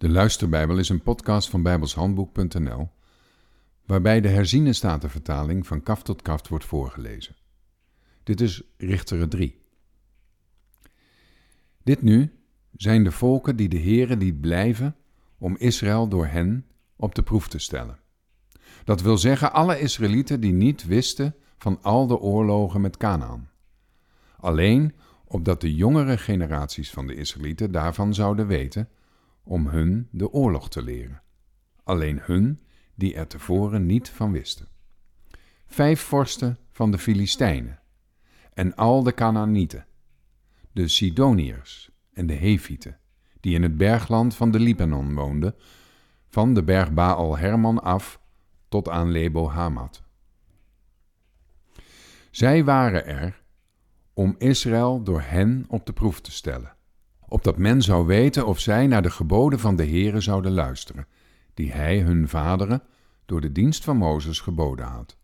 De Luisterbijbel is een podcast van bijbelshandboek.nl waarbij de herziene statenvertaling van kaf tot kaft wordt voorgelezen. Dit is Richteren 3. Dit nu zijn de volken die de Heere liet blijven om Israël door hen op de proef te stellen. Dat wil zeggen alle Israëlieten die niet wisten van al de oorlogen met Canaan. Alleen opdat de jongere generaties van de Israëlieten daarvan zouden weten om hun de oorlog te leren. Alleen hun die er tevoren niet van wisten. Vijf vorsten van de Filistijnen en al de Canaanieten, de Sidoniërs en de Hefieten, die in het bergland van de Libanon woonden, van de berg Baal Herman af tot aan Lebo Hamat. Zij waren er om Israël door hen op de proef te stellen opdat men zou weten of zij naar de geboden van de Heere zouden luisteren, die hij hun vaderen door de dienst van Mozes geboden had.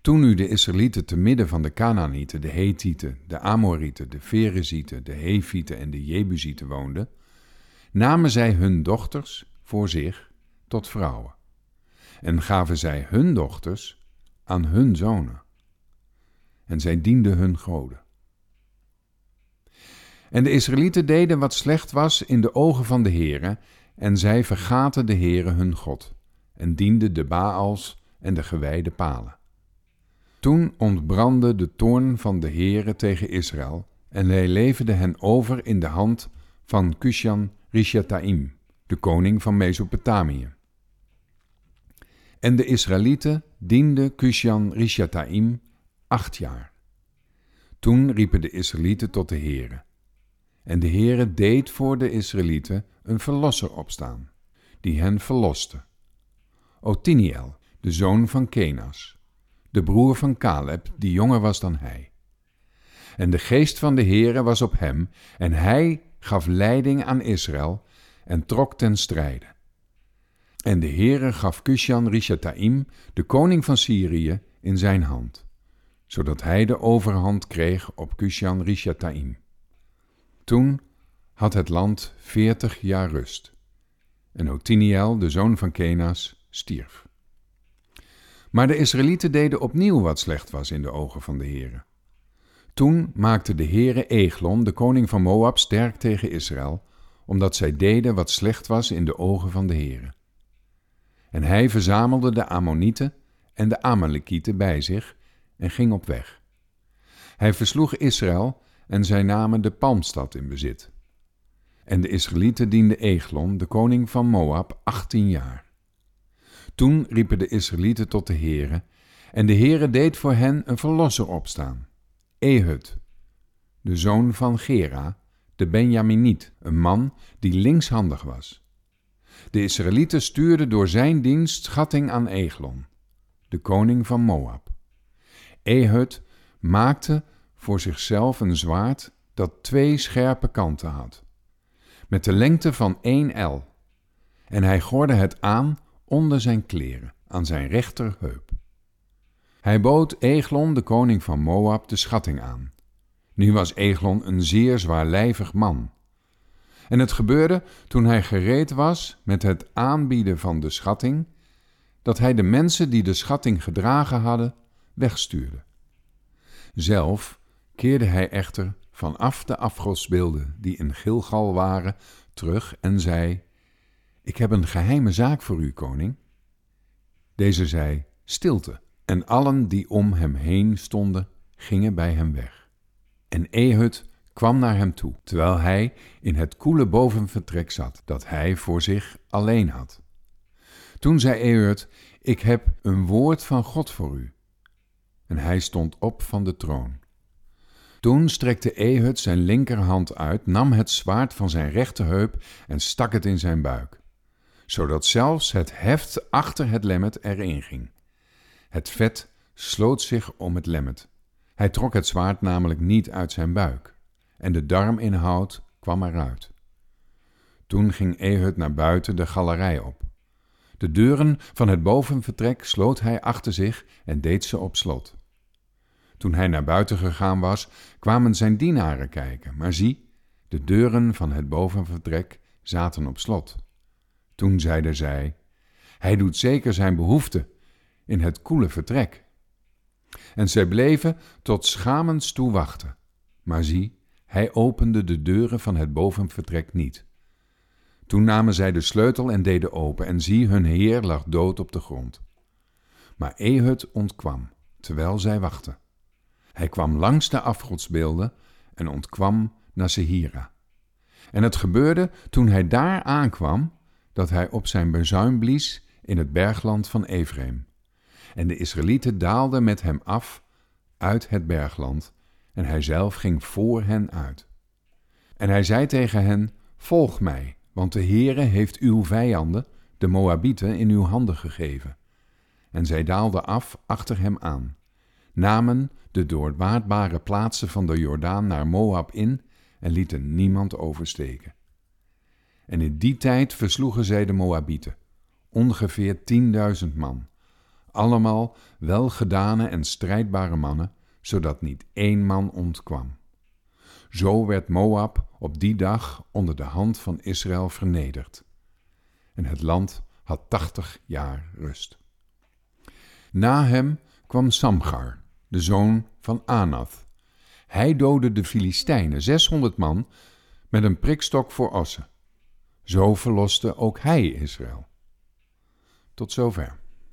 Toen nu de Israëlieten te midden van de Canaanieten, de Hethieten, de Amorieten, de Ferezieten, de Hefieten en de Jebusieten woonden, namen zij hun dochters voor zich tot vrouwen en gaven zij hun dochters aan hun zonen. En zij dienden hun goden. En de Israëlieten deden wat slecht was in de ogen van de Heere, en zij vergaten de Heere hun God, en dienden de Baals en de gewijde palen. Toen ontbrandde de toorn van de Heere tegen Israël, en hij leverde hen over in de hand van Kushan Rishataim, de koning van Mesopotamië. En de Israëlieten dienden Kushan Rishataim acht jaar. Toen riepen de Israëlieten tot de Heere. En de Heere deed voor de Israëlieten een verlosser opstaan, die hen verloste. Otiniel, de zoon van Kenas, de broer van Caleb, die jonger was dan hij. En de geest van de Heere was op hem, en hij gaf leiding aan Israël en trok ten strijde. En de Heere gaf Kushan Rishataim, de koning van Syrië, in zijn hand, zodat hij de overhand kreeg op Kushan Rishataim. Toen had het land veertig jaar rust. En Otiniel, de zoon van Kenas, stierf. Maar de Israëlieten deden opnieuw wat slecht was in de ogen van de Heere. Toen maakte de Heere Eglon, de koning van Moab, sterk tegen Israël, omdat zij deden wat slecht was in de ogen van de Heere. En hij verzamelde de Ammonieten en de Amalekieten bij zich en ging op weg. Hij versloeg Israël en zij namen de Palmstad in bezit. En de Israëlieten dienden Eglon, de koning van Moab, achttien jaar. Toen riepen de Israëlieten tot de Heere, en de Heere deed voor hen een verlosser opstaan, Ehud, de zoon van Gera, de Benjaminiet, een man die linkshandig was. De Israëlieten stuurden door zijn dienst schatting aan Eglon, de koning van Moab. Ehud maakte voor zichzelf een zwaard dat twee scherpe kanten had, met de lengte van één el, en hij gorde het aan onder zijn kleren, aan zijn rechterheup. Hij bood Eglon, de koning van Moab, de schatting aan. Nu was Eglon een zeer zwaarlijvig man. En het gebeurde toen hij gereed was met het aanbieden van de schatting, dat hij de mensen die de schatting gedragen hadden, wegstuurde. Zelf keerde hij echter vanaf de afgodsbeelden die in Gilgal waren terug en zei: Ik heb een geheime zaak voor u, koning. Deze zei: Stilte. En allen die om hem heen stonden, gingen bij hem weg. En Ehud kwam naar hem toe, terwijl hij in het koele bovenvertrek zat, dat hij voor zich alleen had. Toen zei Ehud: Ik heb een woord van God voor u. En hij stond op van de troon. Toen strekte Ehud zijn linkerhand uit, nam het zwaard van zijn rechterheup en stak het in zijn buik, zodat zelfs het heft achter het lemmet erin ging. Het vet sloot zich om het lemmet. Hij trok het zwaard namelijk niet uit zijn buik, en de darminhoud kwam eruit. Toen ging Ehud naar buiten de galerij op. De deuren van het bovenvertrek sloot hij achter zich en deed ze op slot. Toen hij naar buiten gegaan was, kwamen zijn dienaren kijken, maar zie, de deuren van het bovenvertrek zaten op slot. Toen zeiden zij: Hij doet zeker zijn behoefte in het koele vertrek. En zij bleven tot schamens toe wachten. Maar zie, hij opende de deuren van het bovenvertrek niet. Toen namen zij de sleutel en deden open, en zie, hun heer lag dood op de grond. Maar Ehud ontkwam, terwijl zij wachten. Hij kwam langs de afgodsbeelden en ontkwam naar Sehira. En het gebeurde toen hij daar aankwam, dat hij op zijn bezuin blies in het bergland van Ephraim. En de Israëlieten daalden met hem af uit het bergland, en hij zelf ging voor hen uit. En hij zei tegen hen: Volg mij, want de Heere heeft uw vijanden, de Moabieten, in uw handen gegeven. En zij daalden af achter hem aan, namen de doorwaardbare plaatsen van de Jordaan naar Moab in en lieten niemand oversteken. En in die tijd versloegen zij de Moabieten, ongeveer tienduizend man, allemaal welgedane en strijdbare mannen, zodat niet één man ontkwam. Zo werd Moab op die dag onder de hand van Israël vernederd. En het land had tachtig jaar rust. Na hem kwam Samgar, de zoon van Anath. Hij doodde de Filistijnen, zeshonderd man, met een prikstok voor assen. Zo verloste ook hij Israël. Tot zover.